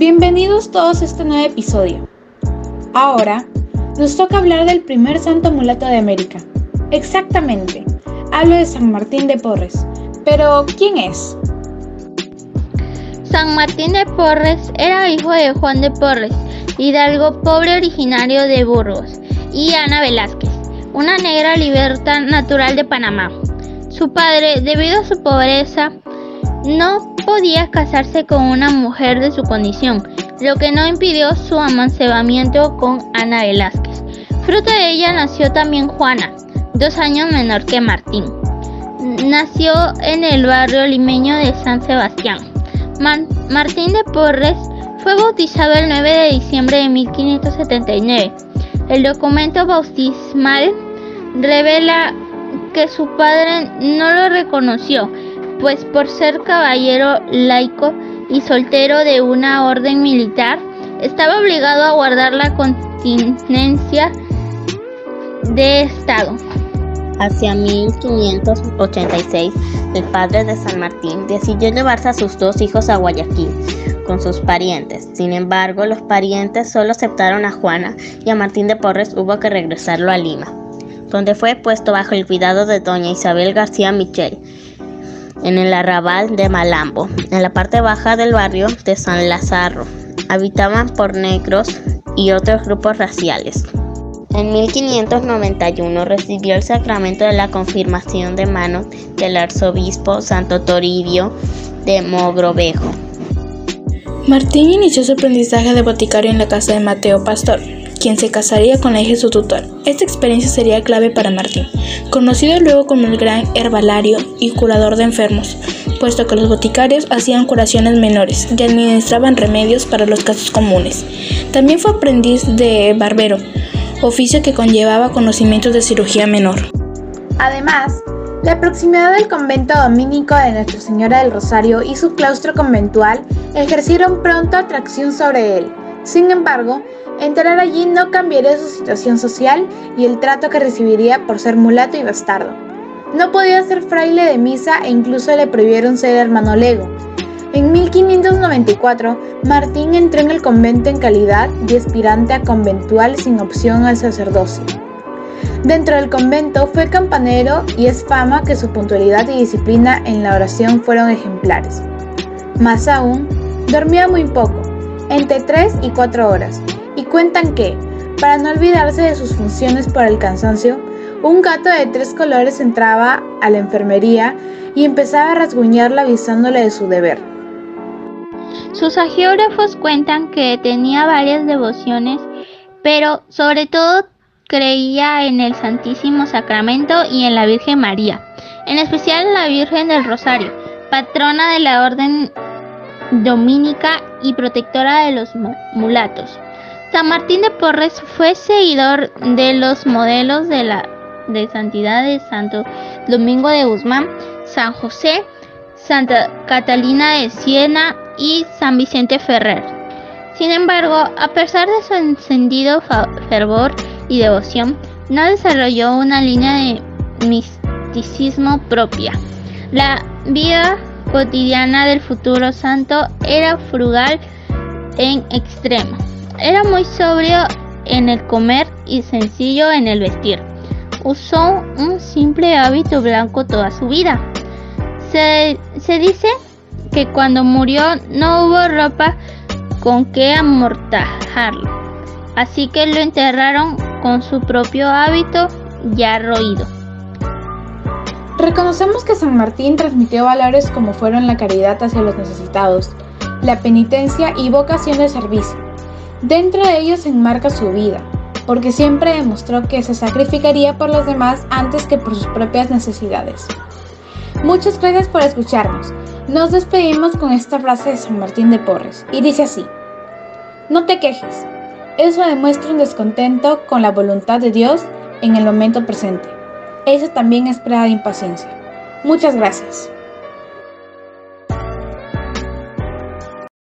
Bienvenidos todos a este nuevo episodio. Ahora nos toca hablar del primer santo mulato de América. Exactamente, hablo de San Martín de Porres. Pero, ¿quién es? San Martín de Porres era hijo de Juan de Porres, hidalgo pobre originario de Burgos, y Ana Velázquez, una negra libertad natural de Panamá. Su padre, debido a su pobreza, no podía casarse con una mujer de su condición, lo que no impidió su amancebamiento con Ana Velázquez. Fruto de ella nació también Juana, dos años menor que Martín. Nació en el barrio limeño de San Sebastián. Martín de Porres fue bautizado el 9 de diciembre de 1579. El documento bautismal revela que su padre no lo reconoció pues por ser caballero laico y soltero de una orden militar, estaba obligado a guardar la continencia de Estado. Hacia 1586, el padre de San Martín decidió llevarse a sus dos hijos a Guayaquil con sus parientes. Sin embargo, los parientes solo aceptaron a Juana y a Martín de Porres hubo que regresarlo a Lima, donde fue puesto bajo el cuidado de doña Isabel García Michel, en el arrabal de Malambo, en la parte baja del barrio de San Lázaro. Habitaban por negros y otros grupos raciales. En 1591 recibió el sacramento de la confirmación de mano del arzobispo Santo Toribio de Mogrovejo. Martín inició su aprendizaje de boticario en la casa de Mateo Pastor, quien se casaría con la hija de su tutor. Esta experiencia sería clave para Martín, conocido luego como el gran herbalario y curador de enfermos, puesto que los boticarios hacían curaciones menores y administraban remedios para los casos comunes. También fue aprendiz de barbero, oficio que conllevaba conocimientos de cirugía menor. Además, la proximidad del convento dominico de Nuestra Señora del Rosario y su claustro conventual ejercieron pronto atracción sobre él. Sin embargo, Entrar allí no cambiaría su situación social y el trato que recibiría por ser mulato y bastardo. No podía ser fraile de misa e incluso le prohibieron ser hermano lego. En 1594, Martín entró en el convento en calidad de aspirante a conventual sin opción al sacerdocio. Dentro del convento fue campanero y es fama que su puntualidad y disciplina en la oración fueron ejemplares. Más aún, dormía muy poco, entre 3 y 4 horas, y cuentan que, para no olvidarse de sus funciones por el cansancio, un gato de tres colores entraba a la enfermería y empezaba a rasguñarla avisándole de su deber. Sus agiógrafos cuentan que tenía varias devociones, pero sobre todo creía en el Santísimo Sacramento y en la Virgen María, en especial en la Virgen del Rosario, patrona de la Orden Dominica y protectora de los mulatos. San Martín de Porres fue seguidor de los modelos de la de santidad de Santo Domingo de Guzmán, San José, Santa Catalina de Siena y San Vicente Ferrer. Sin embargo, a pesar de su encendido fervor y devoción, no desarrolló una línea de misticismo propia. La vida cotidiana del futuro santo era frugal en extremo. Era muy sobrio en el comer y sencillo en el vestir. Usó un simple hábito blanco toda su vida. Se, dice que cuando murió no hubo ropa con que amortajarlo, así que lo enterraron con su propio hábito ya roído. Reconocemos que San Martín transmitió valores como fueron la caridad hacia los necesitados, la penitencia y vocación de servicio Dentro de ellos se enmarca su vida, porque siempre demostró que se sacrificaría por los demás antes que por sus propias necesidades. Muchas gracias por escucharnos. Nos despedimos con esta frase de San Martín de Porres, y dice así, no te quejes, eso demuestra un descontento con la voluntad de Dios en el momento presente. Eso también es prueba de impaciencia. Muchas gracias.